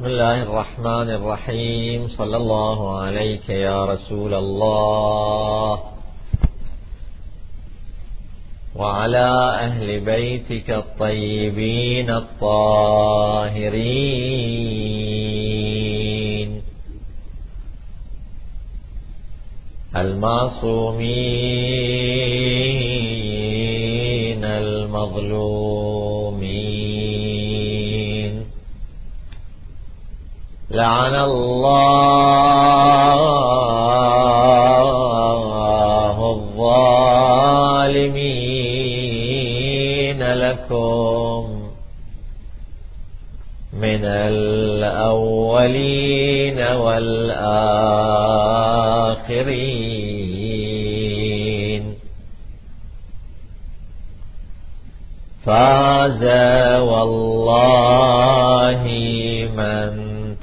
بسم الله الرحمن الرحيم. صلى الله عليك يا رسول الله. وعلى أهل بيتك الطيبين الطاهرين. المعصومين المظلومين لعن الله الظالمين لكم من الأولين والآخرين. فاز والله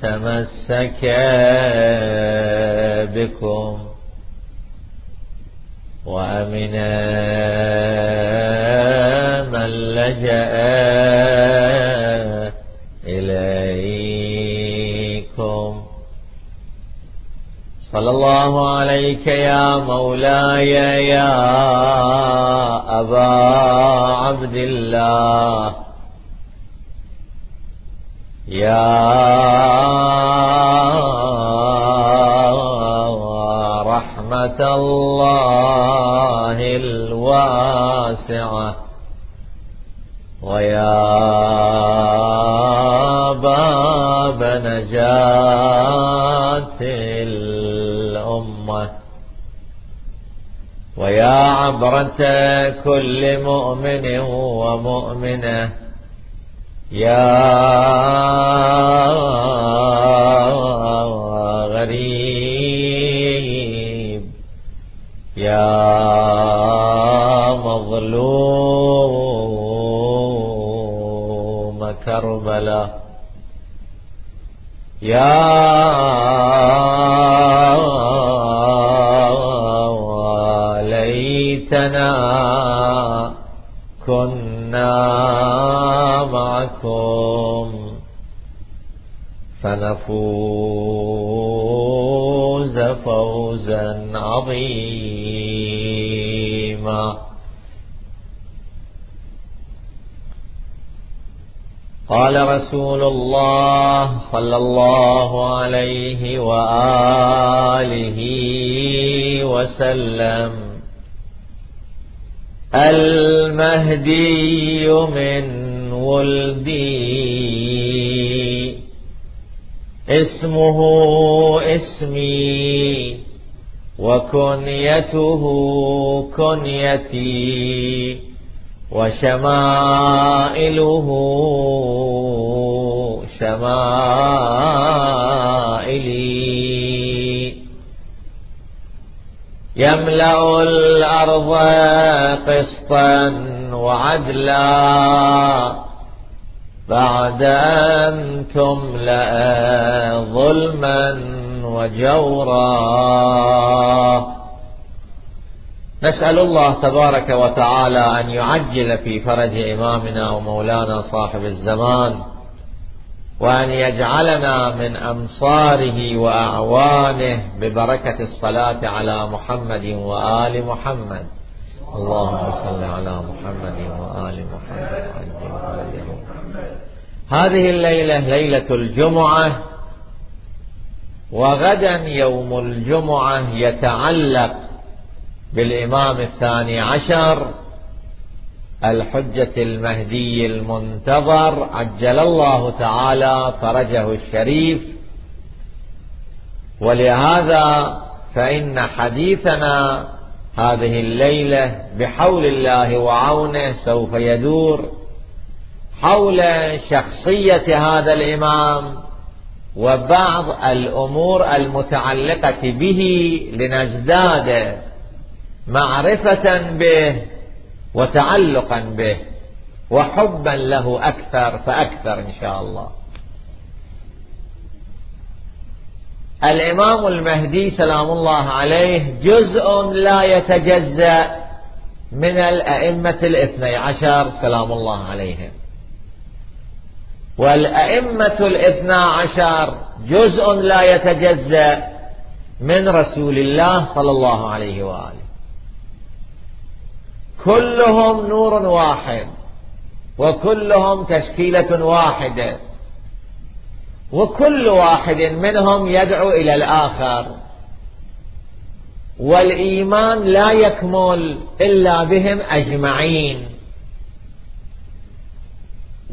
تمسك بكم وأمن من لجأ إليكم. صلى الله عليك يا مولاي يا أبا عبد الله. يا الله الواسعة. ويا باب نجاة الأمة. ويا عبرة كل مؤمن ومؤمنة. يا غريب يا مظلوم كربلاء. يا ليتنا كنا معكم فنفوز فوزا عظيما. قال رسول الله صلى الله عليه وآله وسلم المهدي من ولدي اسمه اسمي وكنيته كنيتي وشمائله شمائلي يملأ الأرض قسطا وعدلا. بعد أن تملأ ظلما وجورا. نسأل الله تبارك وتعالى أن يعجل في فرج إمامنا ومولانا صاحب الزمان. وأن يجعلنا من أنصاره وأعوانه ببركة الصلاة على محمد وآل محمد. اللهم صل على محمد وآل محمد هذه الليلة ليلة الجمعة وغدا يوم الجمعة يتعلق بالإمام الثاني عشر الحجة المهدي المنتظر عجل الله تعالى فرجه الشريف. ولهذا فإن حديثنا هذه الليلة بحول الله وعونه سوف يدور حول شخصية هذا الإمام وبعض الأمور المتعلقة به لنزداد معرفة به وتعلقا به وحبا له أكثر فأكثر إن شاء الله. الإمام المهدي سلام الله عليه جزء لا يتجزأ من الأئمة الاثني عشر سلام الله عليهم. والأئمة الاثنى عشر جزء لا يتجزأ من رسول الله صلى الله عليه وآله. كلهم نور واحد وكلهم تشكيلة واحدة وكل واحد منهم يدعو إلى الآخر. والإيمان لا يكمل إلا بهم أجمعين.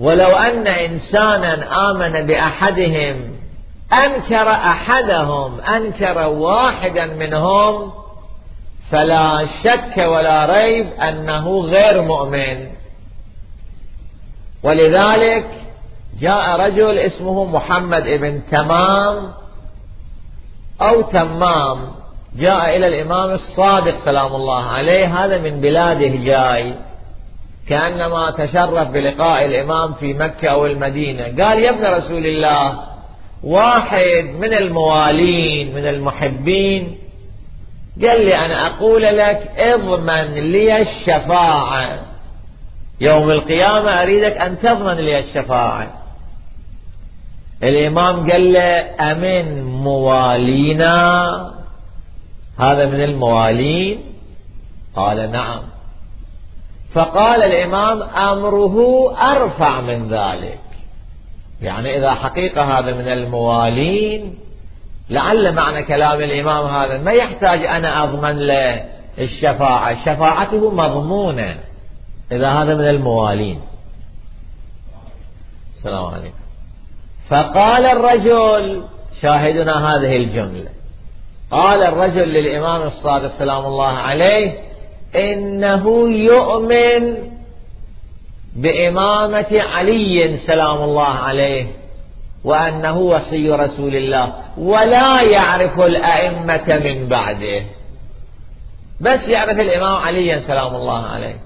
ولو أن إنسانا آمن بأحدهم أنكر أحدهم أنكر واحدا منهم فلا شك ولا ريب أنه غير مؤمن. ولذلك جاء رجل اسمه محمد ابن تمام أو تمام. جاء إلى الإمام الصادق سلام الله عليه. هذا من بلاده جاي كأنما تشرف بلقاء الإمام في مكة أو المدينة. قال يا ابن رسول الله واحد من الموالين من المحبين قال لي أنا أقول لك اضمن لي الشفاعة. يوم القيامة أريدك أن تضمن لي الشفاعة. الإمام قال له أمن موالينا. هذا من الموالين؟ قال نعم. فقال الإمام أمره أرفع من ذلك. يعني إذا حقيقة هذا من الموالين لعل معنى كلام الإمام هذا. ما يحتاج أنا أضمن له الشفاعة. شفاعته مضمونة. إذا هذا من الموالين. السلام عليكم. فقال الرجل شاهدنا هذه الجملة. قال الرجل للإمام الصادق سلام الله عليه إنه يؤمن بإمامة علي سلام الله عليه. وأنه وصي رسول الله ولا يعرف الأئمة من بعده. بس يعرف الإمام علي سلام الله عليه.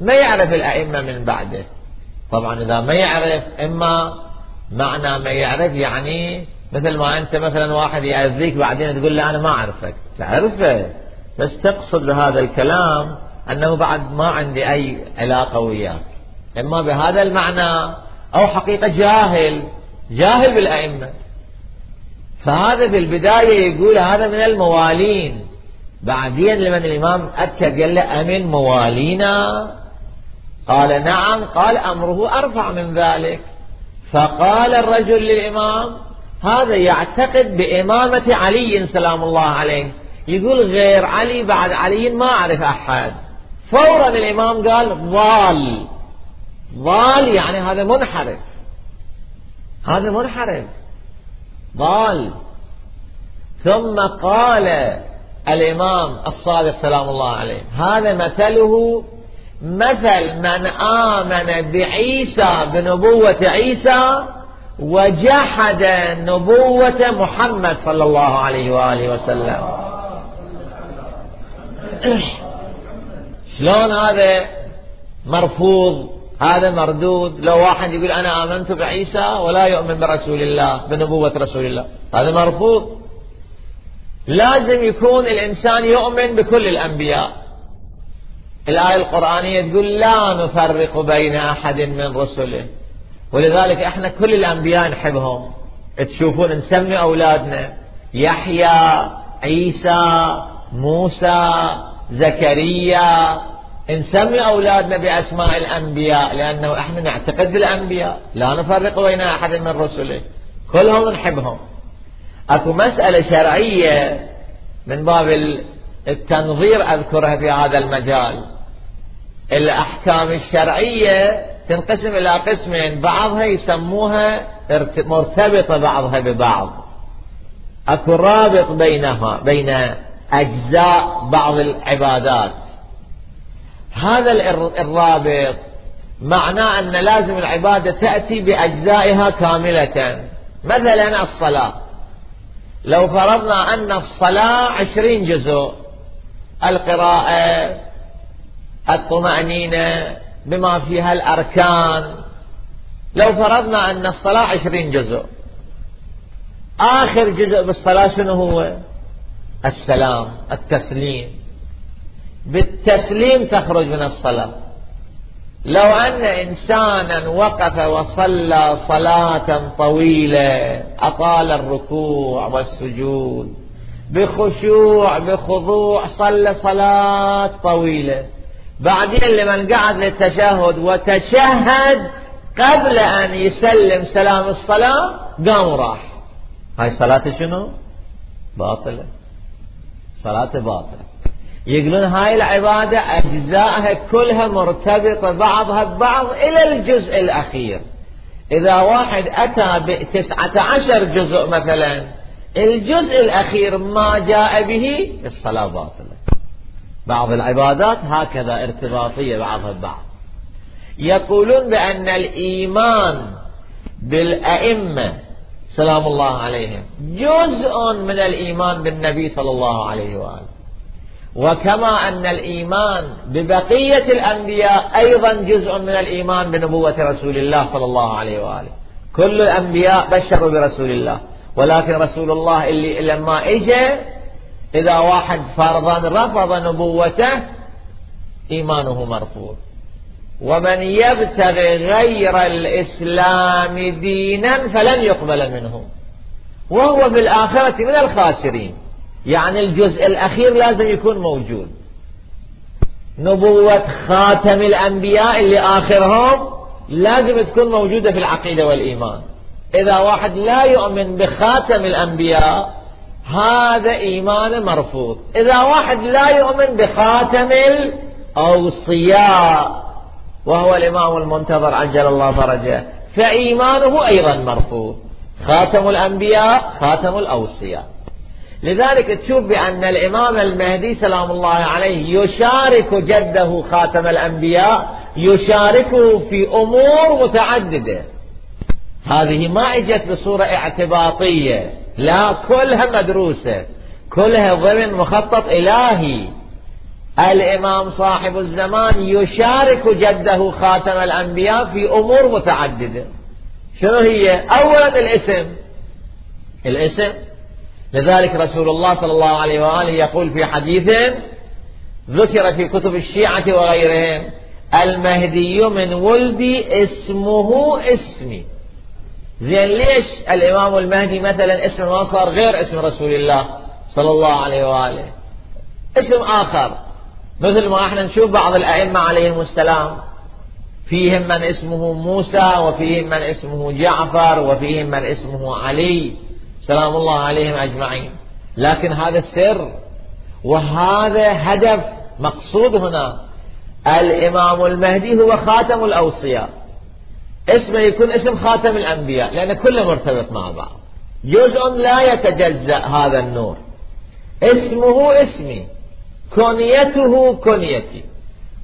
ما يعرف الأئمة من بعده. طبعا إذا ما يعرف إما معنى ما يعرف يعني مثل ما أنت مثلا واحد يأذيك بعدين تقول له أنا ما أعرفك. تعرفه. بس تقصد بهذا الكلام أنه بعد ما عندي أي علاقة وياك. إما بهذا المعنى أو حقيقة جاهل. جاهل بالأئمة. فهذا في البداية يقول هذا من الموالين. بعدين لمن الإمام أكد قال له أمن موالينا؟ قال نعم قال أمره أرفع من ذلك. فقال الرجل للإمام هذا يعتقد بإمامة علي سلام الله عليه. يقول غير علي بعد علي ما أعرف أحد. فورا الإمام قال ضال. ضال يعني هذا منحرف. هذا منحرف ضال. ثم قال الإمام الصادق سلام الله عليه هذا مثله مثل من آمن بعيسى بنبوة عيسى وجحد نبوة محمد صلى الله عليه وآله وسلم. شلون هذا مرفوض؟ هذا مردود. لو واحد يقول أنا آمنت بعيسى ولا يؤمن برسول الله بنبوة رسول الله. هذا مرفوض. لازم يكون الإنسان يؤمن بكل الأنبياء. الآية القرآنية تقول لا نفرق بين أحد من رسله. ولذلك إحنا كل الأنبياء نحبهم. تشوفون نسمي أولادنا. يحيى عيسى موسى زكريا نسمي أولادنا بأسماء الأنبياء لأنه إحنا نعتقد بالأنبياء لا نفرق بين أحد من رسله. كلهم نحبهم. أكو مسألة شرعية من باب التنظير أذكرها في هذا المجال. الأحكام الشرعية تنقسم إلى قسمين بعضها يسموها مرتبطة بعضها ببعض. أكو رابط بينها بين أجزاء بعض العبادات. هذا الرابط. معناه أن لازم العبادة تأتي بأجزائها كاملة. مثلا الصلاة. لو فرضنا أن الصلاة عشرين جزء. القراءة الطمأنينة بما فيها الأركان. لو فرضنا أن الصلاة عشرين جزء. آخر جزء بالصلاة شنو هو؟ السلام التسليم. بالتسليم تخرج من الصلاة. لو أن إنسانا وقف وصلى صلاة طويلة أطال الركوع والسجود بخشوع بخضوع صلى صلاة طويلة. بعدين لمن قعد للتشهد وتشهد قبل أن يسلم سلام الصلاة قام وراح. هاي صلاة شنو؟ باطلة. صلاة باطلة. يقولون هاي العبادة أجزائها كلها مرتبطة بعضها ببعض إلى الجزء الأخير. إذا واحد أتى بتسعة عشر جزء مثلا الجزء الأخير ما جاء به الصلاة باطلة. بعض العبادات هكذا ارتباطية بعضها ببعض. يقولون بأن الإيمان بالأئمة سلام الله عليهم جزء من الإيمان بالنبي صلى الله عليه وآله. وكما أن الإيمان ببقية الأنبياء أيضا جزء من الإيمان بنبوة رسول الله صلى الله عليه وآله. كل الأنبياء بشروا برسول الله. ولكن رسول الله اللي لما اجى إذا واحد فرضا رفض نبوته إيمانه مرفوض. ومن يبتغي غير الإسلام دينا فلن يقبل منه. وهو في الآخرة من الخاسرين. يعني الجزء الأخير لازم يكون موجود. نبوة خاتم الأنبياء اللي آخرهم لازم تكون موجودة في العقيدة والإيمان. إذا واحد لا يؤمن بخاتم الأنبياء هذا إيمان مرفوض. إذا واحد لا يؤمن بخاتم الأوصياء وهو الإمام المنتظر عجل الله فرجه فإيمانه أيضا مرفوض. خاتم الأنبياء خاتم الأوصياء. لذلك تشوف بأن الإمام المهدي سلام الله عليه يشارك جده خاتم الأنبياء يشاركه في أمور متعددة. هذه ما إجت بصورة اعتباطية لا كلها مدروسة كلها ضمن مخطط إلهي. الإمام صاحب الزمان يشارك جده خاتم الأنبياء في أمور متعددة. شنو هي؟ أولا الاسم. الاسم لذلك رسول الله صلى الله عليه وآله يقول في حديث ذكر في كتب الشيعة وغيرهم المهدي من ولدي اسمه اسمي. زين ليش الإمام المهدي مثلا اسمه ما صار غير اسم رسول الله صلى الله عليه وآله؟ اسم آخر. مثل ما إحنا نشوف بعض الأئمة عليهم السلام. فيهم من اسمه موسى وفيهم من اسمه جعفر وفيهم من اسمه علي. سلام الله عليهم أجمعين. لكن هذا السر وهذا هدف مقصود هنا. الإمام المهدي هو خاتم الأوصياء. اسمه يكون اسم خاتم الأنبياء لأن كله مرتبط مع بعض. جزء لا يتجزأ هذا النور. اسمه اسمي. كنيته كنيتي.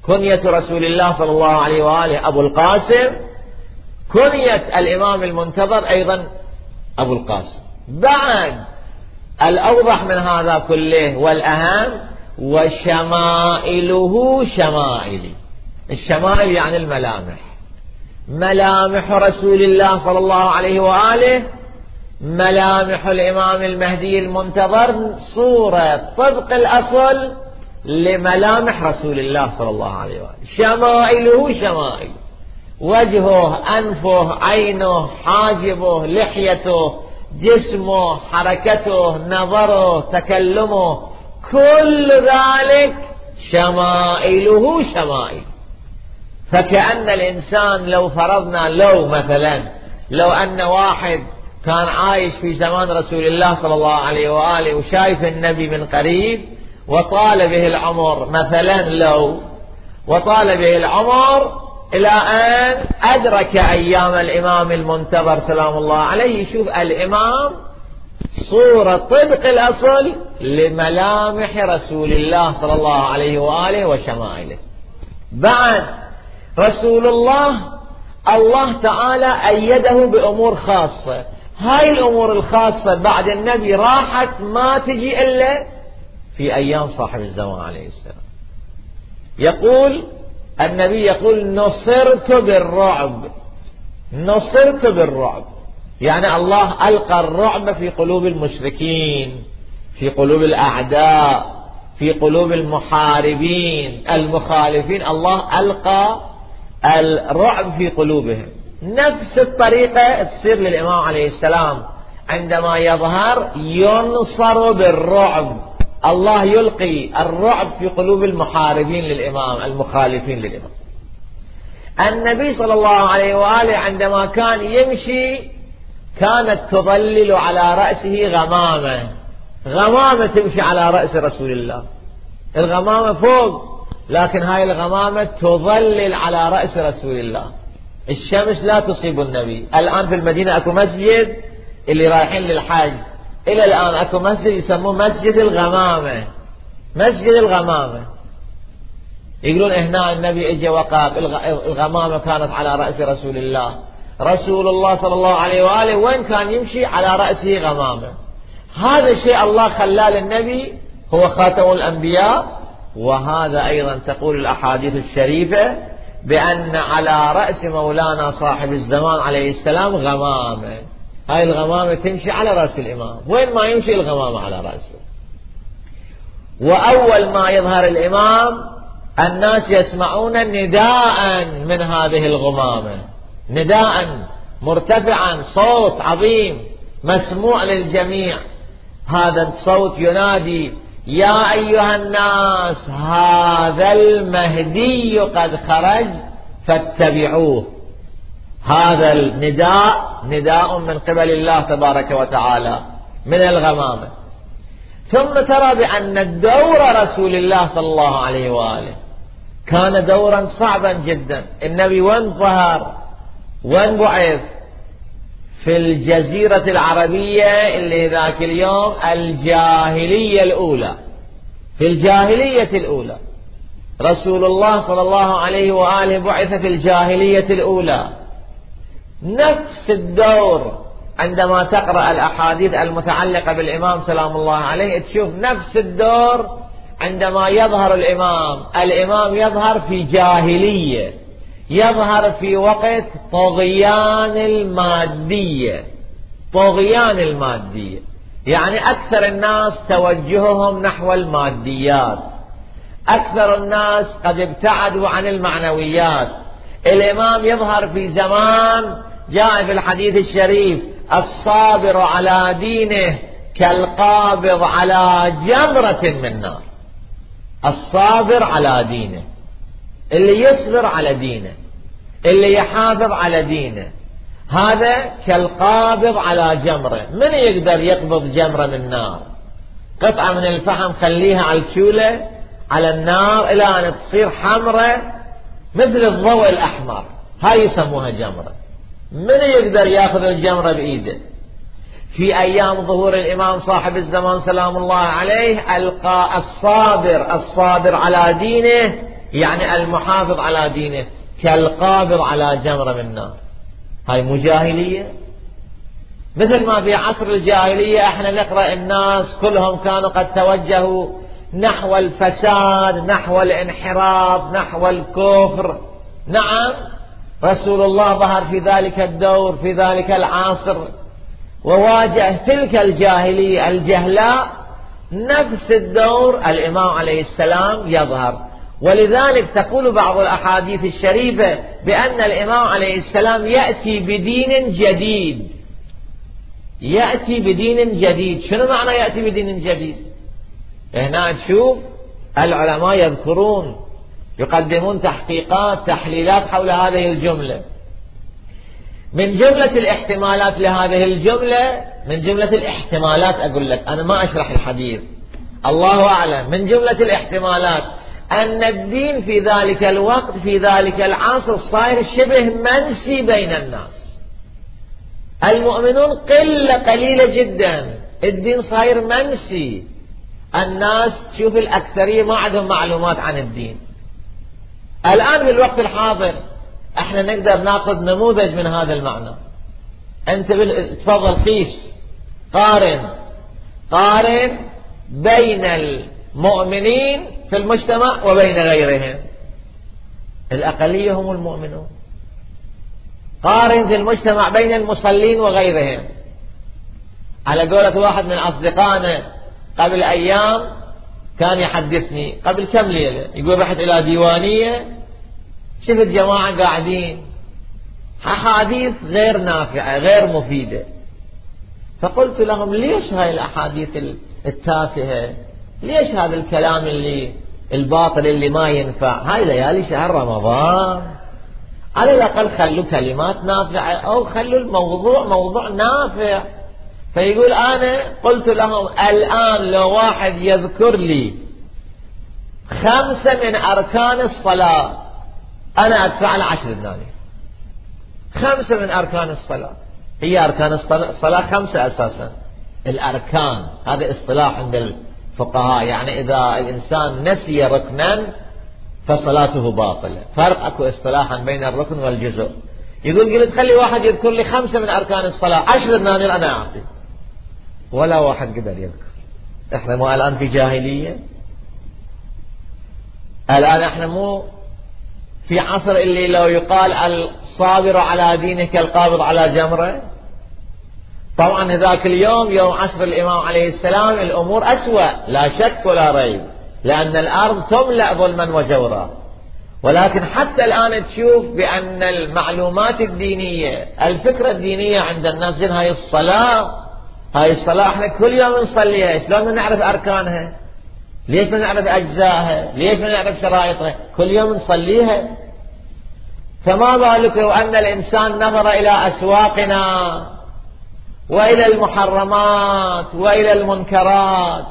كنية رسول الله صلى الله عليه وآله أبو القاسم. كنية الإمام المنتظر أيضا أبو القاسم. بعد الأوضح من هذا كله والأهم وشمائله شمائلي. الشمائل يعني الملامح. ملامح رسول الله صلى الله عليه وآله ملامح الإمام المهدي المنتظر صورة طبق الأصل لملامح رسول الله صلى الله عليه وآله. شمائله شمائل. وجهه أنفه عينه حاجبه لحيته جسمه حركته نظره تكلمه كل ذلك شمائله شمائل فكأن الإنسان لو فرضنا لو مثلا لو أن واحد كان عايش في زمان رسول الله صلى الله عليه وآله وشايف النبي من قريب وطال به العمر مثلا لو وطال به العمر إلى أن أدرك أيام الإمام المنتظر سلام الله عليه. يشوف الإمام صورة طبق الأصل لملامح رسول الله صلى الله عليه وآله وشمائله. بعد رسول الله الله تعالى أيده بأمور خاصة. هاي الأمور الخاصة بعد النبي راحت ما تجي إلا في أيام صاحب الزمان عليه السلام. يقول النبي يقول نصرت بالرعب. نصرت بالرعب. يعني الله ألقى الرعب في قلوب المشركين في قلوب الأعداء في قلوب المحاربين المخالفين. الله ألقى الرعب في قلوبهم. نفس الطريقة تصير للإمام عليه السلام عندما يظهر ينصر بالرعب. الله يلقي الرعب في قلوب المحاربين للإمام المخالفين للإمام. النبي صلى الله عليه وآله عندما كان يمشي كانت تظلل على رأسه غمامة. غمامة تمشي على رأس رسول الله. الغمامة فوق لكن هاي الغمامة تظلل على رأس رسول الله. الشمس لا تصيب النبي. الآن في المدينة أكو مسجد اللي رايحين للحج. إلى الآن أكو مسجد يسموه مسجد الغمامة. مسجد الغمامة. يقولون هنا النبي اجى وقف الغمامة كانت على رأس رسول الله. رسول الله صلى الله عليه وآله وين كان يمشي؟ على رأسه غمامة. هذا الشيء الله خلاه للنبي هو خاتم الأنبياء. وهذا أيضا تقول الأحاديث الشريفة بأن على رأس مولانا صاحب الزمان عليه السلام غمامة. هاي الغمامة تمشي على رأس الإمام. وين ما يمشي الغمامة على رأسه. وأول ما يظهر الإمام الناس يسمعون نداء من هذه الغمامة. نداء مرتفعا صوت عظيم مسموع للجميع. هذا الصوت ينادي يا أيها الناس هذا المهدي قد خرج فاتبعوه. هذا النداء نداء من قبل الله تبارك وتعالى من الغمامة. ثم ترى بأن الدور رسول الله صلى الله عليه وآله كان دورا صعبا جدا. النبي وين ظهر؟ وين بعث في الجزيرة العربية اللي ذاك اليوم الجاهلية الأولى. في الجاهلية الأولى. رسول الله صلى الله عليه وآله بعث في الجاهلية الأولى. نفس الدور عندما تقرأ الأحاديث المتعلقة بالإمام سلام الله عليه تشوف نفس الدور عندما يظهر الإمام. الإمام يظهر في جاهلية يظهر في وقت طغيان المادية. طغيان المادية. يعني أكثر الناس توجههم نحو الماديات. أكثر الناس قد ابتعدوا عن المعنويات. الإمام يظهر في زمان جاء في الحديث الشريف الصابر على دينه كالقابض على جمرة من نار. الصابر على دينه اللي يصبر على دينه اللي يحافظ على دينه هذا كالقابض على جمرة. من يقدر يقبض جمرة من نار؟ قطعة من الفحم خليها على الشولة على النار إلى أن تصير حمرة مثل الضوء الأحمر. هاي يسموها جمرة. من يقدر ياخذ الجمرة بإيده؟ في أيام ظهور الإمام صاحب الزمان سلام الله عليه ألقى الصابر الصابر على دينه يعني المحافظ على دينه كالقابض على جمرة من نار. هاي مجاهلية مثل ما في عصر الجاهلية إحنا نقرأ الناس كلهم كانوا قد توجهوا نحو الفساد نحو الانحراف نحو الكفر. نعم رسول الله ظهر في ذلك الدور في ذلك العصر. وواجه تلك الجاهلية الجهلاء نفس الدور الإمام عليه السلام يظهر. ولذلك تقول بعض الأحاديث الشريفة بأن الإمام عليه السلام يأتي بدين جديد. يأتي بدين جديد. شنو معنى يأتي بدين جديد؟ هنا تشوف العلماء يذكرون يقدمون تحقيقات تحليلات حول هذه الجملة. من جملة الاحتمالات لهذه الجملة من جملة الاحتمالات أقول لك أنا ما أشرح الحديث. الله أعلم. من جملة الاحتمالات أن الدين في ذلك الوقت في ذلك العصر صاير شبه منسي بين الناس. المؤمنون قلة قليلة جدا. الدين صاير منسي. الناس تشوف الأكثرية ما عندهم معلومات عن الدين. الآن في الوقت الحاضر إحنا نقدر ناخذ نموذج من هذا المعنى. انت تفضل قيس قارن. قارن بين المؤمنين في المجتمع وبين غيرهم. الأقلية هم المؤمنون. قارن في المجتمع بين المصلين وغيرهم. على قولة واحد من أصدقائنا قبل أيام كان يحدثني قبل كم ليلة. يقول رحت إلى ديوانية شفت جماعة قاعدين. أحاديث غير نافعة غير مفيدة. فقلت لهم ليش هاي الأحاديث التافهة؟ ليش هذا الكلام اللي الباطل اللي ما ينفع؟ هاي ليالي شهر رمضان. على الأقل خلوا كلمات نافعة أو خلوا الموضوع موضوع نافع. فيقول أنا قلت لهم الآن لو واحد يذكر لي خمسة من أركان الصلاة أنا أدفع له عشر دنانير خمسة من أركان الصلاة. هي أركان الصلاة خمسة أساسا. الأركان هذا اصطلاح عند الفقهاء. يعني إذا الإنسان نسي ركنا فصلاته باطلة. فرق أكو اصطلاحا بين الركن والجزء. يقول قلت خلي واحد يذكر لي خمسة من أركان الصلاة. عشر دنانير أنا أعطي. ولا واحد قدر يذكر. إحنا مو الآن في جاهلية. الآن إحنا مو في عصر اللي لو يقال الصابر على دينك القابض على جمره. طبعا ذاك اليوم يوم عصر الإمام عليه السلام الأمور أسوأ لا شك ولا ريب لأن الأرض تملأ ظلما وجورا. ولكن حتى الآن تشوف بأن المعلومات الدينية الفكرة الدينية عند الناس هاي الصلاة. هاي الصلاة إحنا كل يوم نصليها شلون نعرف أركانها؟ ليش ما نعرف أجزائها؟ ليش ما نعرف شرائطها؟ كل يوم نصليها. فما بالك لو أن الإنسان نظر إلى أسواقنا وإلى المحرمات وإلى المنكرات.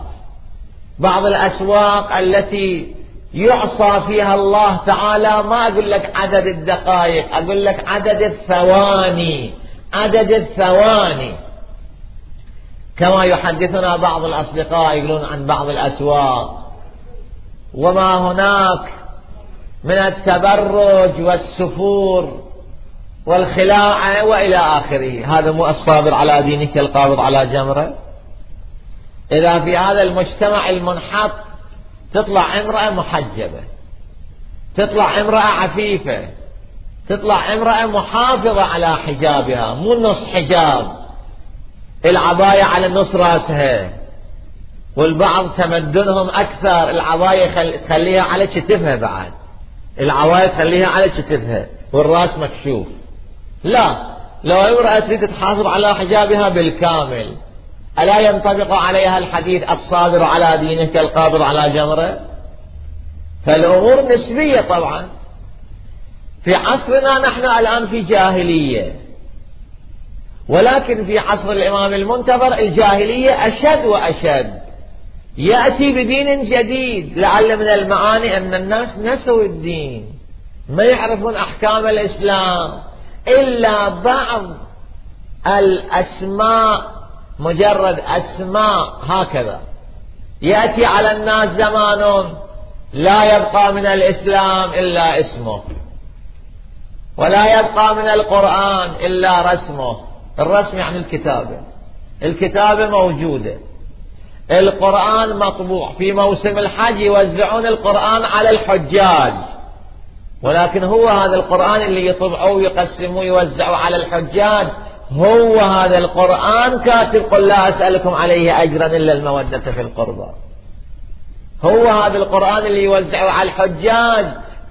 بعض الأسواق التي يعصى فيها الله تعالى ما أقول لك عدد الدقائق أقول لك عدد الثواني. عدد الثواني. كما يحدثنا بعض الأصدقاء يقولون عن بعض الأسواق. وما هناك من التبرج والسفور والخلاعة وإلى آخره. هذا مو الصابر على دينك القابض على جمرة. إذا في هذا المجتمع المنحط تطلع امرأة محجبة تطلع امرأة عفيفة تطلع امرأة محافظة على حجابها مو نص حجاب. العباية على نص راسها. والبعض تمدنهم أكثر. العباية تخليها على كتفها بعد. العباية تخليها على كتفها. والراس مكشوف. لا. لو امرأة تريد تحافظ على حجابها بالكامل ألا ينطبق عليها الحديث الصابر على دينه كالقابض على جمره؟ فالأمور نسبية طبعا. في عصرنا نحن الآن في جاهلية. ولكن في عصر الإمام المنتظر الجاهلية أشد وأشد. يأتي بدين جديد. لعل من المعاني أن الناس نسوا الدين. ما يعرفون أحكام الإسلام. إلا بعض الأسماء مجرد أسماء هكذا. يأتي على الناس زمان لا يبقى من الإسلام إلا اسمه. ولا يبقى من القرآن إلا رسمه. الرسم يعني الكتابة. الكتابة موجودة. القرآن مطبوع في موسم الحج يوزعون القرآن على الحجاج. ولكن هو هذا القرآن اللي يطبعوه ويقسموه ويوزعوه على الحجاج. هو هذا القرآن كاتب قل لا أسألكم عليه أجرا إلا المودة في القربى. هو هذا القرآن اللي يوزعه على الحجاج.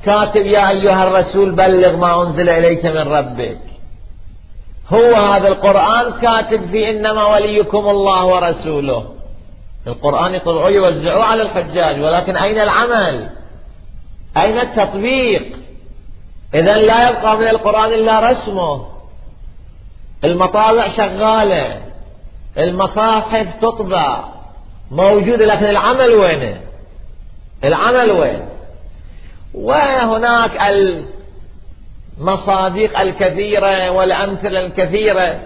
كاتب يا أيها الرسول بلغ ما أنزل إليك من ربك. هو هذا القرآن كاتب في إنما وليكم الله ورسوله. القرآن يطبعوه يوزعوه على الحجاج ولكن أين العمل؟ أين التطبيق؟ إذا لا يبقى من القرآن إلا رسمه. المطابع شغالة المصاحف تطبع. موجودة لكن العمل وينه العمل وين؟ وهناك المصادق الكثيرة والأمثلة الكثيرة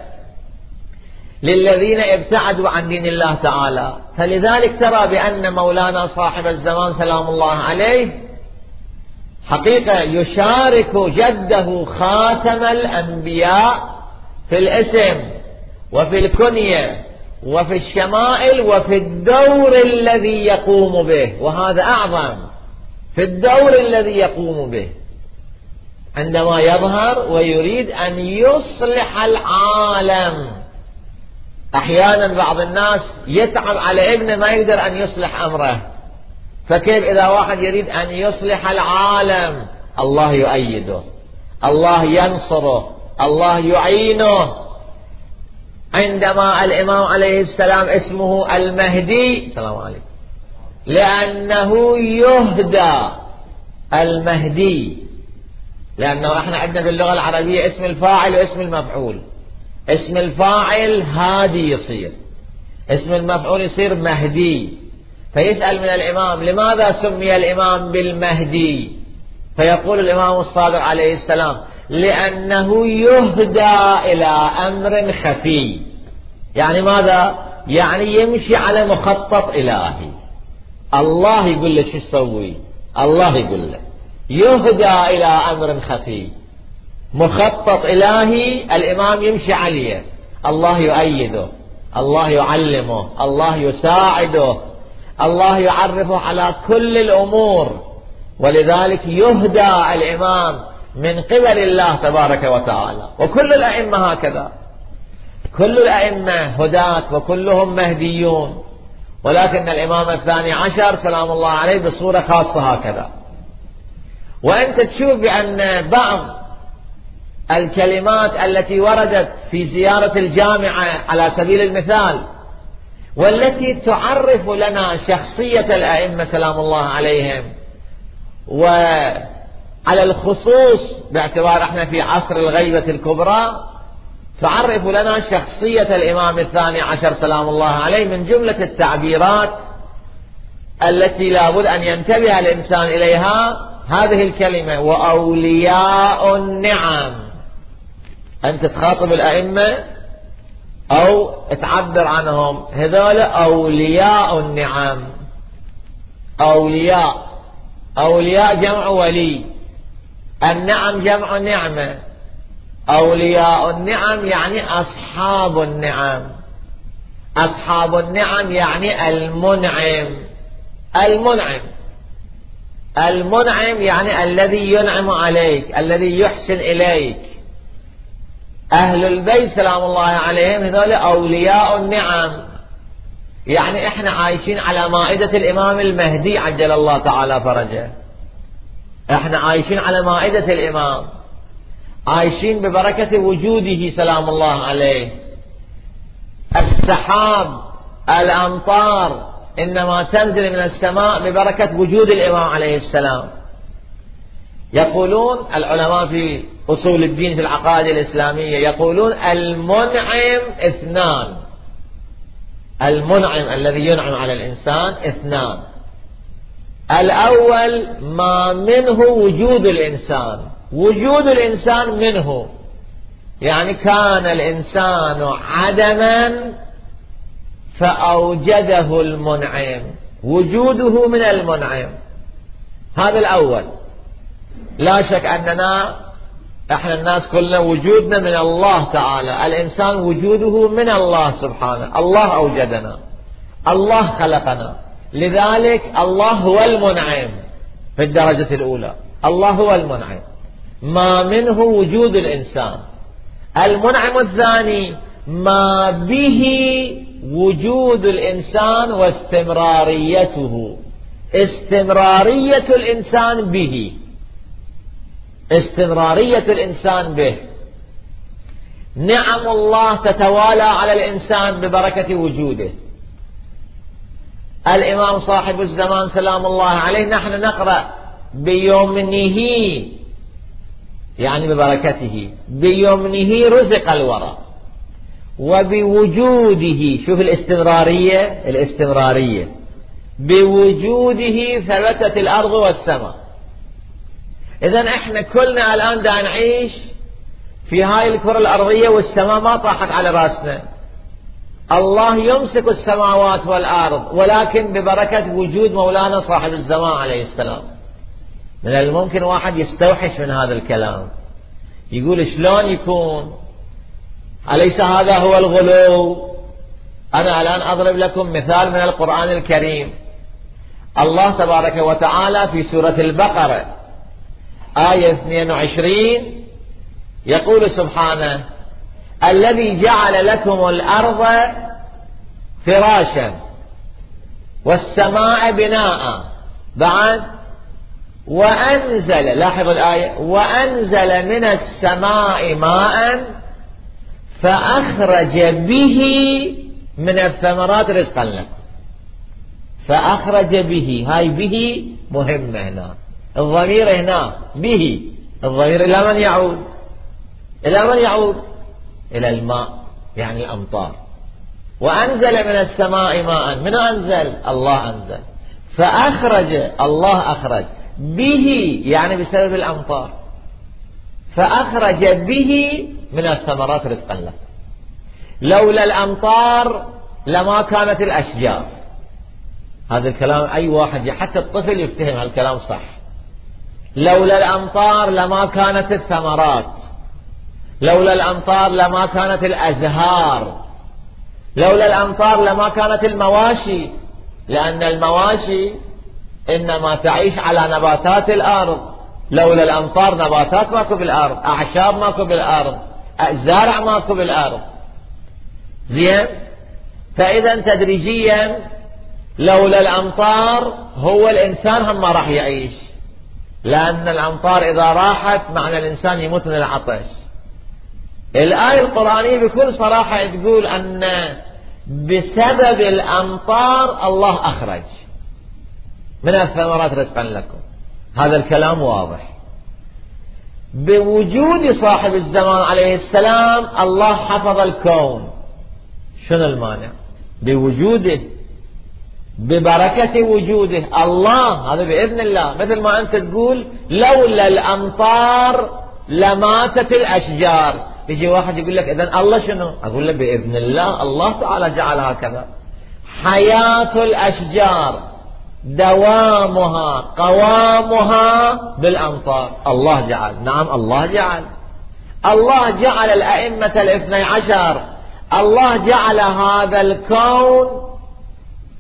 للذين ابتعدوا عن دين الله تعالى. فلذلك ترى بأن مولانا صاحب الزمان سلام الله عليه حقيقة يشارك جده خاتم الأنبياء في الاسم وفي الكنية وفي الشمائل وفي الدور الذي يقوم به. وهذا أعظم في الدور الذي يقوم به. عندما يظهر ويريد أن يصلح العالم. أحيانا بعض الناس يتعب على ابنه ما يقدر أن يصلح أمره. فكيف إذا واحد يريد أن يصلح العالم؟ الله يؤيده. الله ينصره. الله يعينه. عندما الإمام عليه السلام اسمه المهدي السلام عليكم لأنه يهدى المهدي. لأنه إحنا عندنا في اللغة العربية اسم الفاعل واسم المفعول. اسم الفاعل هادي يصير. اسم المفعول يصير مهدي. فيسأل من الإمام لماذا سمي الإمام بالمهدي؟ فيقول الإمام الصادق عليه السلام لأنه يهدى إلى أمر خفي. يعني ماذا؟ يعني يمشي على مخطط إلهي. الله يقول له شو تسوي؟ الله يقول له يهدى إلى أمر خفي. مخطط إلهي الإمام يمشي عليه. الله يؤيده الله يعلمه الله يساعده الله يعرفه على كل الأمور. ولذلك يهدى الإمام من قبل الله تبارك وتعالى. وكل الأئمة هكذا. كل الأئمة هداة وكلهم مهديون. ولكن الإمام الثاني عشر سلام الله عليه بصورة خاصة هكذا. وأنت تشوف بأن بعض الكلمات التي وردت في زيارة الجامعة على سبيل المثال والتي تعرف لنا شخصية الأئمة سلام الله عليهم. وعلى الخصوص باعتبار إحنا في عصر الغيبة الكبرى تعرف لنا شخصية الإمام الثاني عشر سلام الله عليه من جملة التعبيرات التي لابد أن ينتبه الإنسان إليها هذه الكلمة وأولياء النعم. أنت تخاطب الأئمة أو تعبر عنهم. هذول أولياء النعم. أولياء. أولياء جمع ولي. النعم جمع نعمة. أولياء النعم يعني أصحاب النعم. أصحاب النعم يعني المنعم. المنعم. المنعم يعني الذي ينعم عليك الذي يحسن إليك. أهل البيت سلام الله عليهم هذول أولياء النعم. يعني إحنا عايشين على مائدة الإمام المهدي عجل الله تعالى فرجه. إحنا عايشين على مائدة الإمام. عايشين ببركة وجوده سلام الله عليه. السحاب الأمطار إنما تنزل من السماء ببركة وجود الإمام عليه السلام. يقولون العلماء في أصول الدين في العقائد الإسلامية يقولون المنعم اثنان. المنعم الذي ينعم على الإنسان اثنان. الأول ما منه وجود الإنسان. وجود الإنسان منه. يعني كان الإنسان عدما فأوجده المنعم. وجوده من المنعم. هذا الأول. لا شك أننا إحنا الناس كلنا وجودنا من الله تعالى. الإنسان وجوده من الله سبحانه. الله أوجدنا. الله خلقنا. لذلك الله هو المنعم في الدرجة الأولى. الله هو المنعم. ما منه وجود الإنسان. المنعم الثاني ما به وجود الإنسان واستمراريته. استمرارية الإنسان به. استمرارية الإنسان به. نعم الله تتوالى على الإنسان ببركة وجوده. الإمام صاحب الزمان سلام الله عليه نحن نقرأ بيمنه يعني ببركته بيمنه رزق الورى. وبوجوده شوف الاستمرارية الاستمرارية. بوجوده ثبتت الأرض والسماء. إذا إحنا كلنا الآن دا نعيش في هاي الكرة الأرضية والسماء ما طاحت على رأسنا. الله يمسك السماوات والأرض ولكن ببركة وجود مولانا صاحب الزمان عليه السلام. من الممكن واحد يستوحش من هذا الكلام. يقول شلون يكون؟ أليس هذا هو الغلو؟ أنا الآن أضرب لكم مثال من القرآن الكريم. الله تبارك وتعالى في سورة البقرة آية 22 يقول سبحانه الذي جعل لكم الأرض فراشا والسماء بناء. بعد وأنزل لاحظ الآية وأنزل من السماء ماء فأخرج به من الثمرات رزقا لكم. فأخرج به. هاي به مهمة هنا. الضمير هنا به. الضمير إلى من يعود؟ إلى من يعود؟ إلى الماء يعني الأمطار. وأنزل من السماء ماء. من أنزل؟ الله أنزل. فأخرج الله أخرج. به يعني بسبب الأمطار. فأخرج به من الثمرات رزقا له. لولا الأمطار لما كانت الأشجار. هذا الكلام أي واحد حتى الطفل يفتهم هالكلام صح. لولا الأمطار لما كانت الثمرات. لولا الأمطار لما كانت الأزهار. لولا الأمطار لما كانت المواشي. لأن المواشي إنما تعيش على نباتات الأرض. لولا الأمطار نباتات ماكو بالأرض. أعشاب ماكو بالأرض. زرع ماكو بالأرض. زين؟ فإذا تدريجيا لولا الأمطار هو الإنسان هم ما راح يعيش. لأن الأمطار إذا راحت معنى الإنسان يموت من العطش. الآية القرآنية بكل صراحة تقول أن بسبب الأمطار الله أخرج. من الثمرات رزقا لكم. هذا الكلام واضح. بوجود صاحب الزمان عليه السلام الله حفظ الكون. شنو المانع؟ بوجوده ببركة وجوده. الله هذا بإذن الله. مثل ما أنت تقول لولا الأمطار لماتت الأشجار. يجي واحد يقول لك إذن الله شنو؟ أقول له بإذن الله الله تعالى جعل هكذا. حياة الأشجار. دوامها قوامها بالأمطار. الله جعل. نعم الله جعل. الله جعل الأئمة الاثني عشر. الله جعل هذا الكون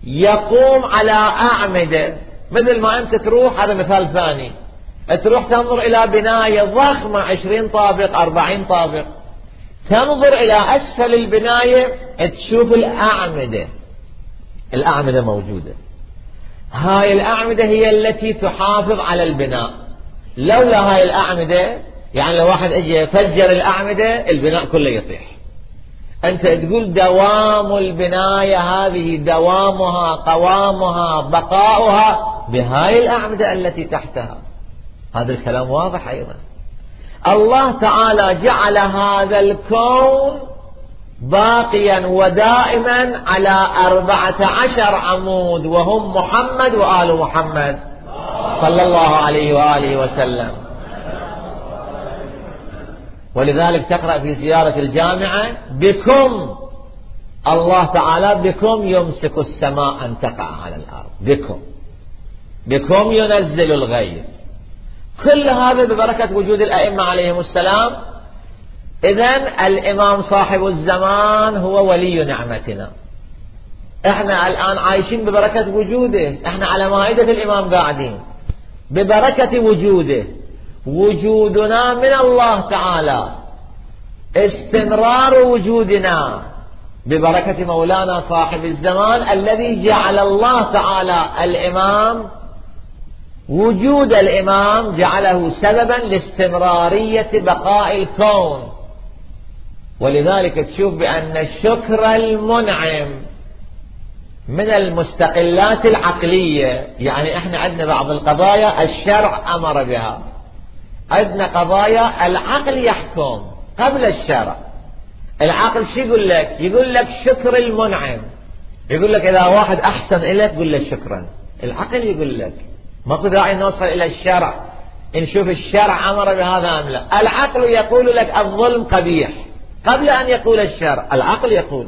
يقوم على أعمدة. مثل ما أنت تروح هذا مثال ثاني. تروح تنظر إلى بناية ضخمة عشرين طابق أربعين طابق. تنظر إلى أسفل البناية تشوف الأعمدة. الأعمدة موجودة. هاي الأعمدة هي التي تحافظ على البناء. لولا هاي الأعمدة يعني لو واحد اجى يفجر الأعمدة البناء كله يطيح. أنت تقول دوام البناية هذه دوامها قوامها بقاؤها بهاي الأعمدة التي تحتها. هذا الكلام واضح أيضا. الله تعالى جعل هذا الكون باقيا ودائما على أربعة عشر عمود وهم محمد وآل محمد. صلى الله عليه وآله وسلم. ولذلك تقرأ في زيارة الجامعة بكم الله تعالى بكم يمسك السماء أن تقع على الأرض. بكم. بكم ينزل الغيث. كل هذا ببركة وجود الأئمة عليهم السلام إذا الإمام صاحب الزمان هو ولي نعمتنا. إحنا الآن عايشين ببركة وجوده. إحنا على مائدة الإمام قاعدين. ببركة وجوده. وجودنا من الله تعالى. استمرار وجودنا. ببركة مولانا صاحب الزمان الذي جعل الله تعالى الإمام. وجود الإمام جعله سببا لاستمرارية بقاء الكون. ولذلك تشوف بأن الشكر المنعم من المستقلات العقلية. يعني إحنا عندنا بعض القضايا الشرع أمر بها. عندنا قضايا العقل يحكم قبل الشرع. العقل شو يقول لك؟ يقول لك شكر المنعم. يقول لك إذا واحد أحسن إليك قل له شكرا. العقل يقول لك. ما داعي نوصل إلى الشرع. نشوف الشرع أمر بهذا أم لا. العقل يقول لك الظلم قبيح. قبل أن يقول الشرع العقل يقول.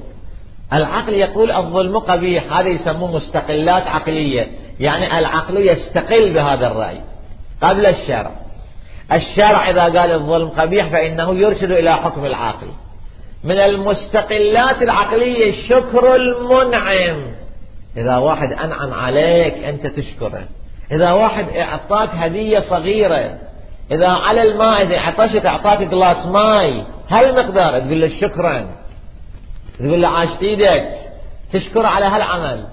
العقل يقول الظلم قبيح هذا يسموه مستقلات عقلية. يعني العقل يستقل بهذا الرأي قبل الشرع. الشرع إذا قال الظلم قبيح فإنه يرشد إلى حكم العاقل. من المستقلات العقلية شكر المنعم. إذا واحد أنعم عليك أنت تشكره. إذا واحد أعطاك هدية صغيرة. إذا على الماء إذا عطشت أعطاك جلاس ماي. هل مقدار؟ تقول له شكرا. تقول له عاشت إيدك. تشكر على هالعمل.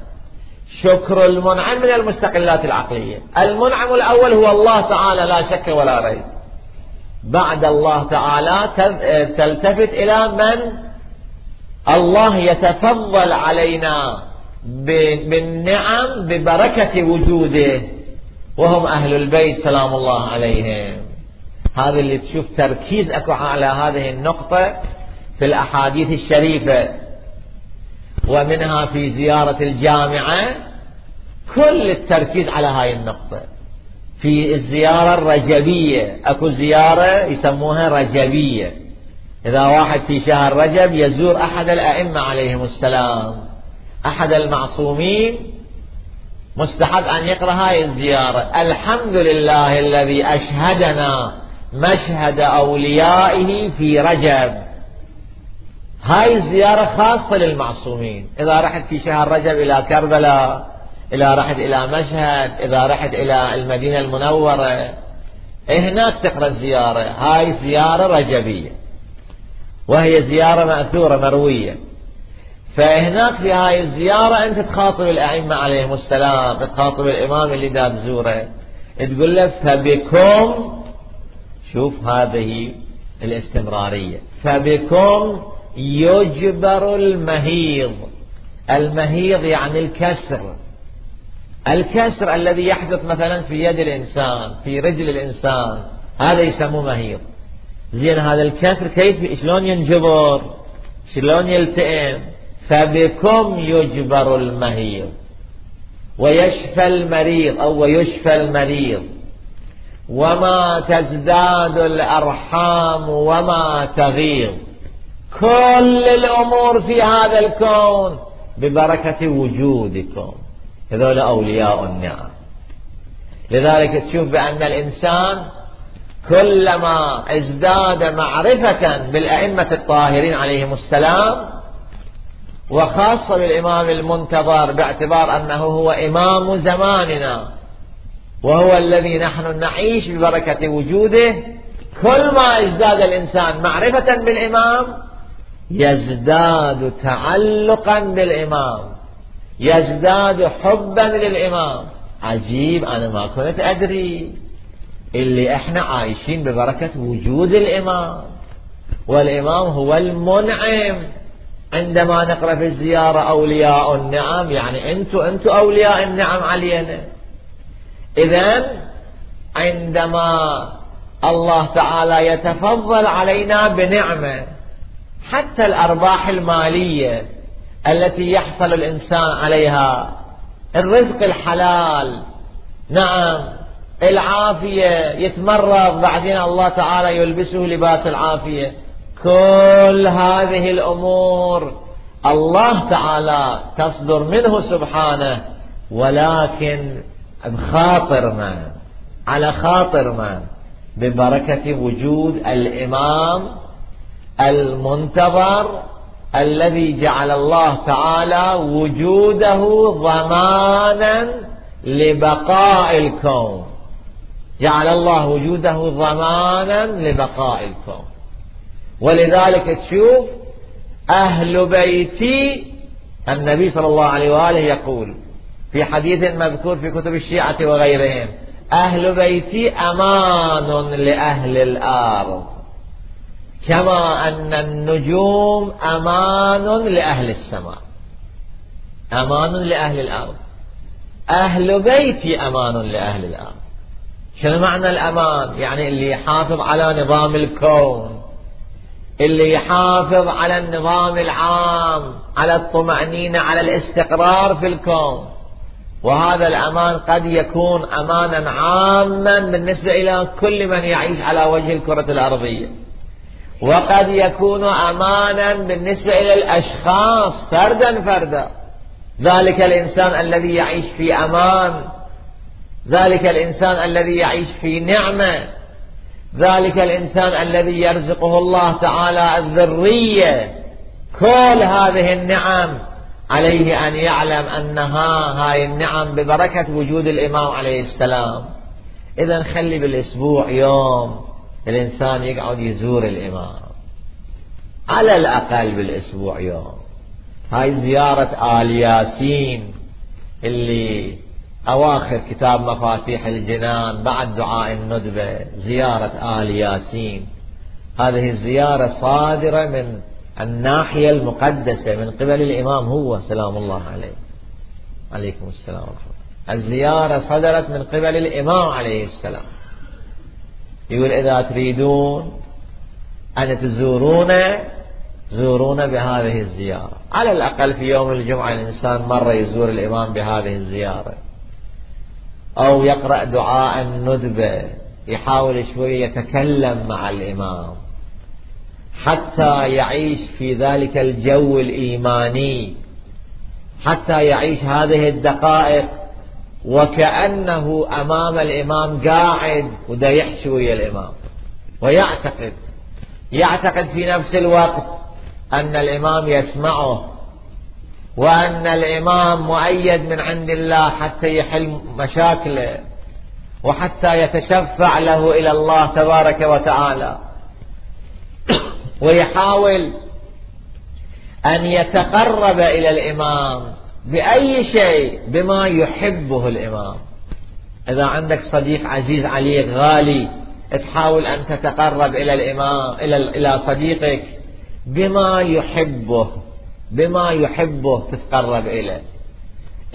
شكر المنعم من المستقلات العقلية. المنعم الأول هو الله تعالى لا شك ولا ريب. بعد الله تعالى تلتفت إلى من؟ الله يتفضل علينا بالنعم ببركة وجوده. وهم أهل البيت سلام الله عليهم. هذا اللي تشوف تركيز أكو على هذه النقطة في الأحاديث الشريفة. ومنها في زيارة الجامعة كل التركيز على هاي النقطة. في الزيارة الرجبية أكو زيارة يسموها رجبية. إذا واحد في شهر رجب يزور أحد الأئمة عليهم السلام. أحد المعصومين مستحب أن يقرأ هاي الزيارة. الحمد لله الذي أشهدنا مشهد أوليائه في رجب. هاي الزيارة خاصة للمعصومين. إذا رحت في شهر رجب إلى كربلاء إذا رحت إلى مشهد إذا رحت إلى المدينة المنورة هناك تقرأ الزيارة. هاي زيارة رجبية. وهي زيارة مأثورة مروية. فهناك في هاي الزيارة أنت تخاطب الأئمة عليهم السلام تخاطب الإمام اللي دا بزوره تقول له فبكم شوف هذه الاستمرارية. فبكم يجبر المهيض. المهيض يعني الكسر. الكسر الذي يحدث مثلا في يد الإنسان في رجل الإنسان هذا يسموه مهيض. زين هذا الكسر كيف؟ شلون ينجبر؟ شلون يلتئم؟ فبكم يجبر المهيض. ويشفى المريض أو ويشفى المريض. وما تزداد الأرحام وما تغيض. كل الأمور في هذا الكون ببركة وجودكم. هذول أولياء النعم. لذلك تشوف بأن الإنسان كلما ازداد معرفة بالأئمة الطاهرين عليهم السلام وخاصة بالإمام المنتظر باعتبار أنه هو إمام زماننا وهو الذي نحن نعيش ببركة وجوده. كل ما ازداد الإنسان معرفة بالإمام يزداد تعلقا بالإمام يزداد حبا للإمام. عجيب أنا ما كنت أدري اللي إحنا عايشين ببركة وجود الإمام. والإمام هو المنعم. عندما نقرأ في الزيارة أولياء النعم يعني أنتوا أنتوا أولياء النعم علينا. إذا عندما الله تعالى يتفضل علينا بنعمة حتى الأرباح المالية التي يحصل الإنسان عليها الرزق الحلال نعم العافية يتمرض بعدين الله تعالى يلبسه لباس العافية. كل هذه الأمور الله تعالى تصدر منه سبحانه ولكن بخاطر من على خاطر من ببركة وجود الإمام المنتظر الذي جعل الله تعالى وجوده ضمانا لبقاء الكون. جعل الله وجوده ضمانا لبقاء الكون. ولذلك تشوف أهل بيتي النبي صلى الله عليه وآله يقول في حديث مذكور في كتب الشيعة وغيرهم. أهل بيتي أمان لأهل الأرض. كما أن النجوم أمان لأهل السماء. أمان لأهل الأرض. أهل بيتي أمان لأهل الأرض. شنو معنى الأمان؟ يعني اللي يحافظ على نظام الكون. اللي يحافظ على النظام العام على الطمأنينة على الاستقرار في الكون. وهذا الأمان قد يكون أمانا عاما بالنسبة إلى كل من يعيش على وجه الكرة الأرضية. وقد يكون أمانا بالنسبة إلى الأشخاص فردا فردا. ذلك الإنسان الذي يعيش في أمان. ذلك الإنسان الذي يعيش في نعمة. ذلك الإنسان الذي يرزقه الله تعالى الذرية. كل هذه النعم عليه أن يعلم أنها هاي النعم ببركة وجود الإمام عليه السلام. إذا خلي بالأسبوع يوم الإنسان يقعد يزور الإمام. على الأقل بالأسبوع يوم. هاي زيارة آل ياسين اللي أواخر كتاب مفاتيح الجنان بعد دعاء الندبة زيارة آل ياسين. هذه الزيارة صادرة من الناحية المقدسة من قبل الإمام هو سلام الله عليه. عليكم السلام ورحمة الله. الزيارة صدرت من قبل الإمام عليه السلام. يقول إذا تريدون أن تزورون زورونا بهذه الزيارة. على الأقل في يوم الجمعة الإنسان مرة يزور الإمام بهذه الزيارة. أو يقرأ دعاء الندبة يحاول شوي يتكلم مع الإمام. حتى يعيش في ذلك الجو الإيماني. حتى يعيش هذه الدقائق. وكأنه أمام الإمام قاعد ودا يحشي ويا الإمام. ويعتقد. يعتقد في نفس الوقت أن الإمام يسمعه. وأن الإمام مؤيد من عند الله حتى يحل مشاكله. وحتى يتشفع له إلى الله تبارك وتعالى. ويحاول أن يتقرب إلى الإمام بأي شيء بما يحبه الإمام. إذا عندك صديق عزيز عليك غالي تحاول أن تتقرب إلى الإمام إلى إلى صديقك بما يحبه بما يحبه تتقرب إليه.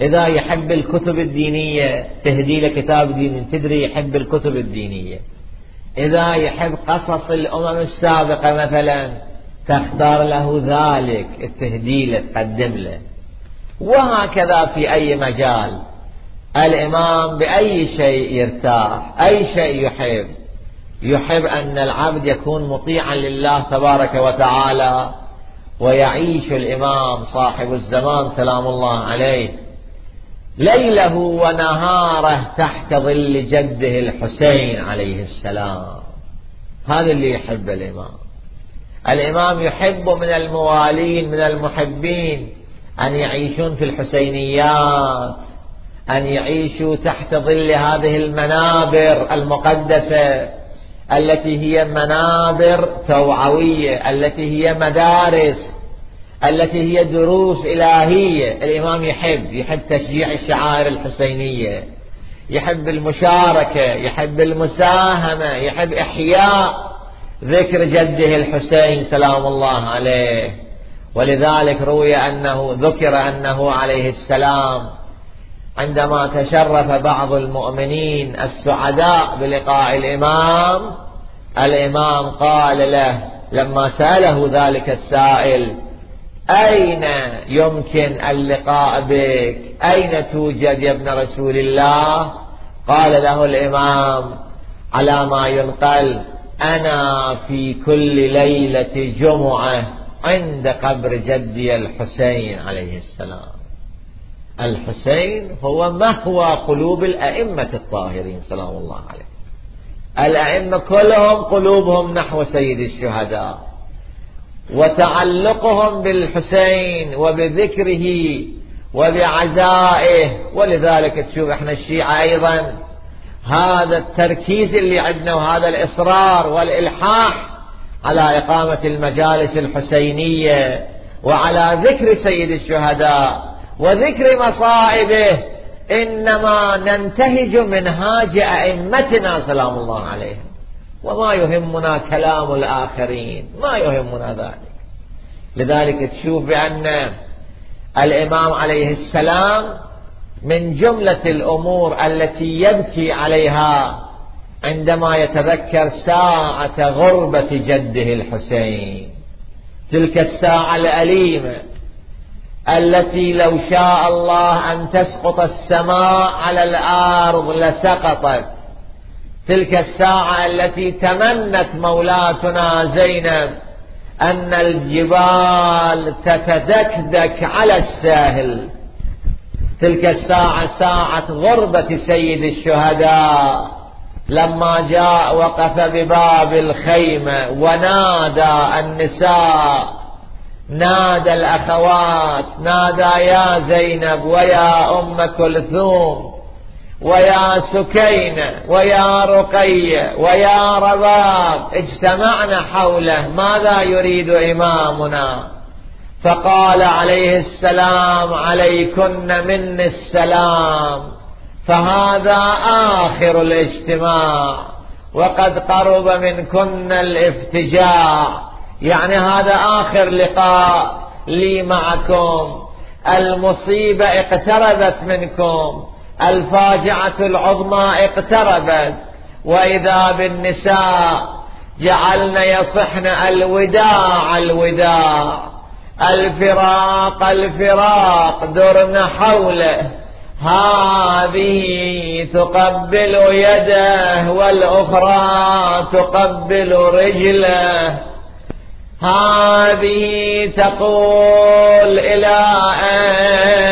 إذا يحب الكتب الدينية تهدي له كتاب دين تدري يحب الكتب الدينية. إذا يحب قصص الأمم السابقة مثلا تختار له ذلك التهدي له تقدم له. وهكذا في أي مجال. الإمام بأي شيء يرتاح أي شيء يحب. يحب أن العبد يكون مطيعا لله تبارك وتعالى ويعيش الإمام صاحب الزمان سلام الله عليه. ليله ونهاره تحت ظل جده الحسين عليه السلام. هذا اللي يحب الإمام. الإمام يحب من الموالين من المحبين أن يعيشون في الحسينيات أن يعيشوا تحت ظل هذه المنابر المقدسة التي هي منابر توعوية التي هي مدارس التي هي دروس إلهية. الإمام يحب يحب تشجيع الشعائر الحسينية يحب المشاركة يحب المساهمة يحب إحياء ذكر جده الحسين سلام الله عليه. ولذلك روي أنه ذكر أنه عليه السلام عندما تشرف بعض المؤمنين السعداء بلقاء الإمام الإمام قال له لما سأله ذلك السائل أين يمكن اللقاء بك؟ أين توجد يا ابن رسول الله؟ قال له الإمام على ما ينقل أنا في كل ليلة جمعة عند قبر جدي الحسين عليه السلام. الحسين هو مهوى قلوب الأئمة الطاهرين سلام الله عليه الأئمة كلهم قلوبهم نحو سيد الشهداء. وتعلقهم بالحسين وبذكره وبعزائه ولذلك تشوف إحنا الشيعة أيضا هذا التركيز اللي عندنا وهذا الإصرار والإلحاح على إقامة المجالس الحسينية وعلى ذكر سيد الشهداء وذكر مصائبه إنما ننتهج منهاج أئمتنا سلام الله عليهم. وما يهمنا كلام الآخرين. ما يهمنا ذلك. لذلك تشوف بأن الإمام عليه السلام من جملة الأمور التي يبكي عليها عندما يتذكر ساعة غربة جده الحسين. تلك الساعة الأليمة التي لو شاء الله أن تسقط السماء على الأرض لسقطت. تلك الساعة التي تمنت مولاتنا زينب أن الجبال تتدكدك على الساهل. تلك الساعة ساعة غربة سيد الشهداء. لما جاء وقف بباب الخيمة ونادى النساء نادى الأخوات نادى يا زينب ويا أم كلثوم. ويا سكينة ويا رقية ويا رباب اجتمعنا حوله ماذا يريد إمامنا؟ فقال عليه السلام عليكن من السلام فهذا آخر الاجتماع وقد قرب منكن الافتجاع. يعني هذا آخر لقاء لي معكم. المصيبة اقتربت منكم. الفاجعة العظمى اقتربت. وإذا بالنساء جعلن يصحن الوداع الوداع. الفراق الفراق درن حوله. هذه تقبل يده والأخرى تقبل رجله. هذه تقول إلى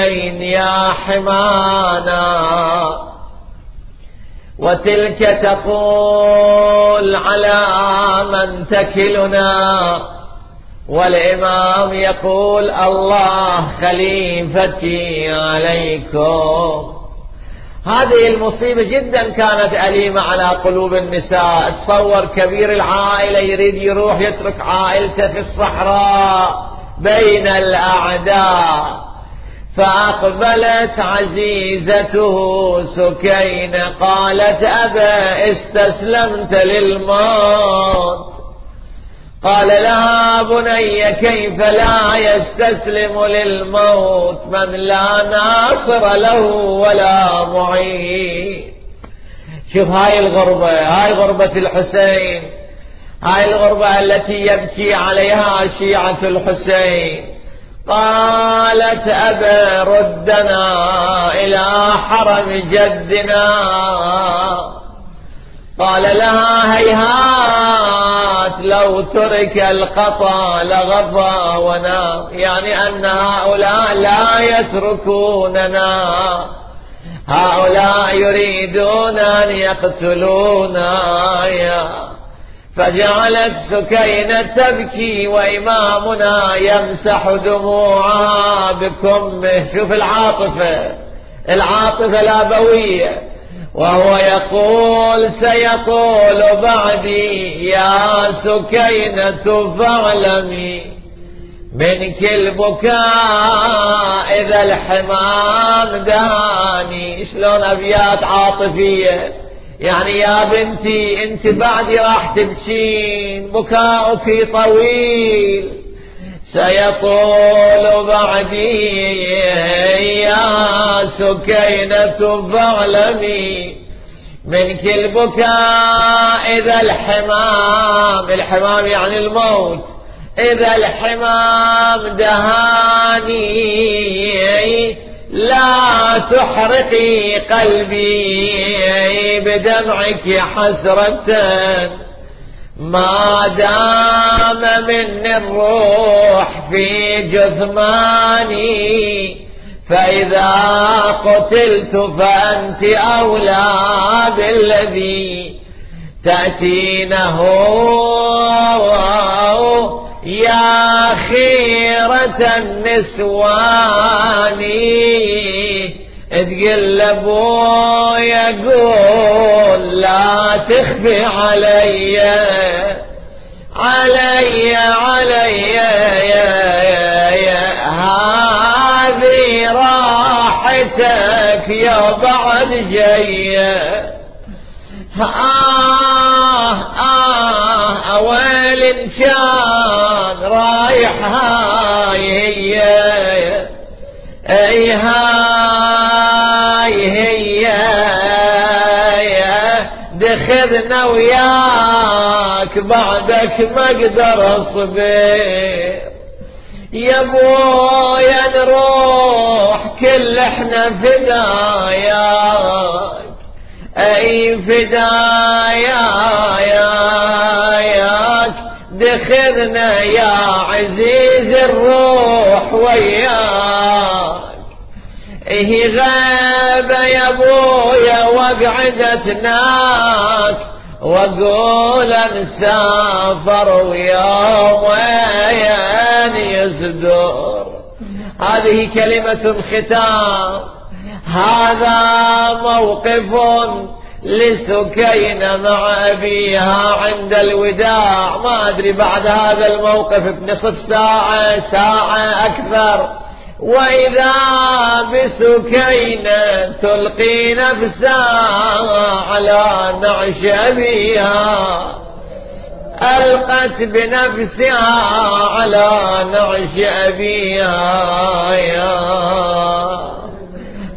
أين يا حمانا؟ وتلك تقول على من تكلنا؟ والإمام يقول الله خليفتي عليكم. هذه المصيبة جدا كانت أليمة على قلوب النساء. تصور كبير العائلة يريد يروح يترك عائلته في الصحراء بين الأعداء. فأقبلت عزيزته سكين قالت أبا استسلمت للموت. قال لها بني كيف لا يستسلم للموت؟ من لا ناصر له ولا معين. شوف هاي الغربة هاي غربة الحسين هاي الغربة التي يبكي عليها شيعة الحسين. قالت أبا ردنا إلى حرم جدنا. قال لها هيهات لو ترك القطا لغفى ونام يعني أن هؤلاء لا يتركوننا. هؤلاء يريدون أن يقتلونا. يا. فجعلت سكينة تبكي وإمامنا يمسح دموعها بكمه. شوف العاطفة. العاطفة الأبوية وهو يقول سيقول بعدي يا سكينة فاعلمي منك البكاء إذا الحمام داني. شلون أبيات عاطفية؟ يعني يا بنتي أنت بعدي راح تبكين بكاؤك طويل. سيطول بعدي يا سكينة فاعلمي منك البكاء إذا الحمام الحمام يعني الموت إذا الحمام دهاني لا تحرقي قلبي بدمعك حسرة. ما دام من الروح في جثماني فإذا قتلت فأنت أولى بالذي تأتينه. يا خيرة النسوان. تقل ابويا قول لا تخفي علي. علي علي يا يا يا. هذه راحتك يا بعد جاية. آه آه ويل كان رايح هاي هي. اي بعدك ما أقدر أصبر. يا بويا نروح كل إحنا فداياك أي فداياك دخلنا يا عزيز الروح وياك. إيه غابة يا ابويا وقعدتناك. واقول نسافر ويومين يصدر هذه كلمة ختام. هذا موقف لسكين مع أبيها عند الوداع. ما أدري بعد هذا الموقف بنصف ساعة ساعة أكثر. وإذا بسكينة تلقي نفسها على نعش أبيها ألقت بنفسها على نعش أبيها. يا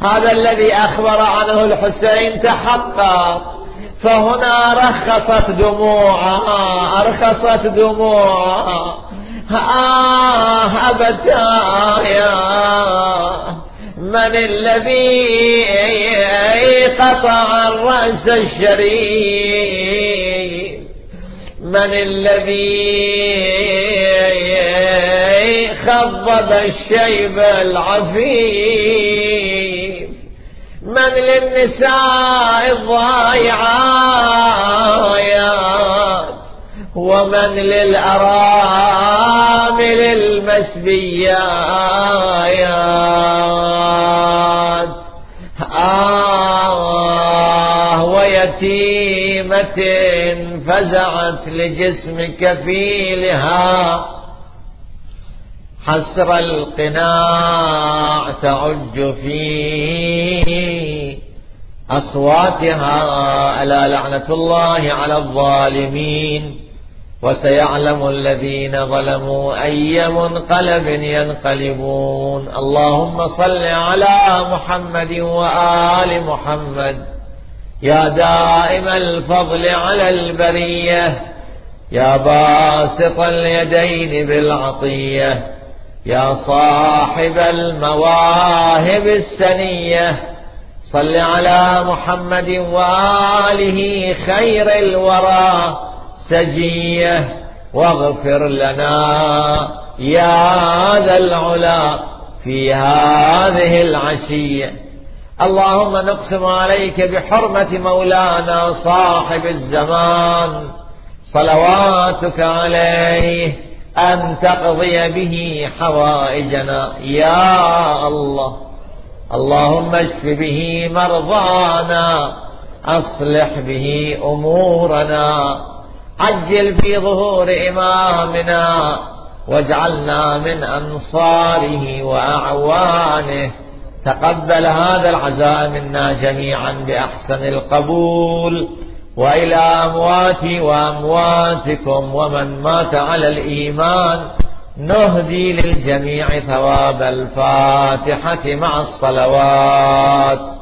هذا الذي أخبر عنه الحسين تحقق. فهنا رخصت دموعها أرخصت دموعها آه أبتايا من الذي قطع الرأس الشريف؟ من الذي خضب الشيب العفيف؟ من للنساء الضايعات ومن للأرامل المسبيات آه ويتيمة فزعت لجسم كفيلها حسر القناع تعج في أصواتها ألا لعنة الله على الظالمين. وسيعلم الذين ظلموا أي منقلب ينقلبون. اللهم صل على محمد وآل محمد. يا دائم الفضل على البرية. يا باسط اليدين بالعطية. يا صاحب المواهب السنية. صل على محمد وآله خير الورى. سجية واغفر لنا يا ذا العلا في هذه العشية. اللهم نقسم عليك بحرمة مولانا صاحب الزمان. صلواتك عليه أن تقضي به حوائجنا. يا الله اللهم اشف به مرضانا أصلح به أمورنا. عجل في ظهور إمامنا واجعلنا من أنصاره وأعوانه. تقبل هذا العزاء منا جميعا بأحسن القبول. وإلى أمواتي وأمواتكم ومن مات على الإيمان نهدي للجميع ثواب الفاتحة مع الصلوات.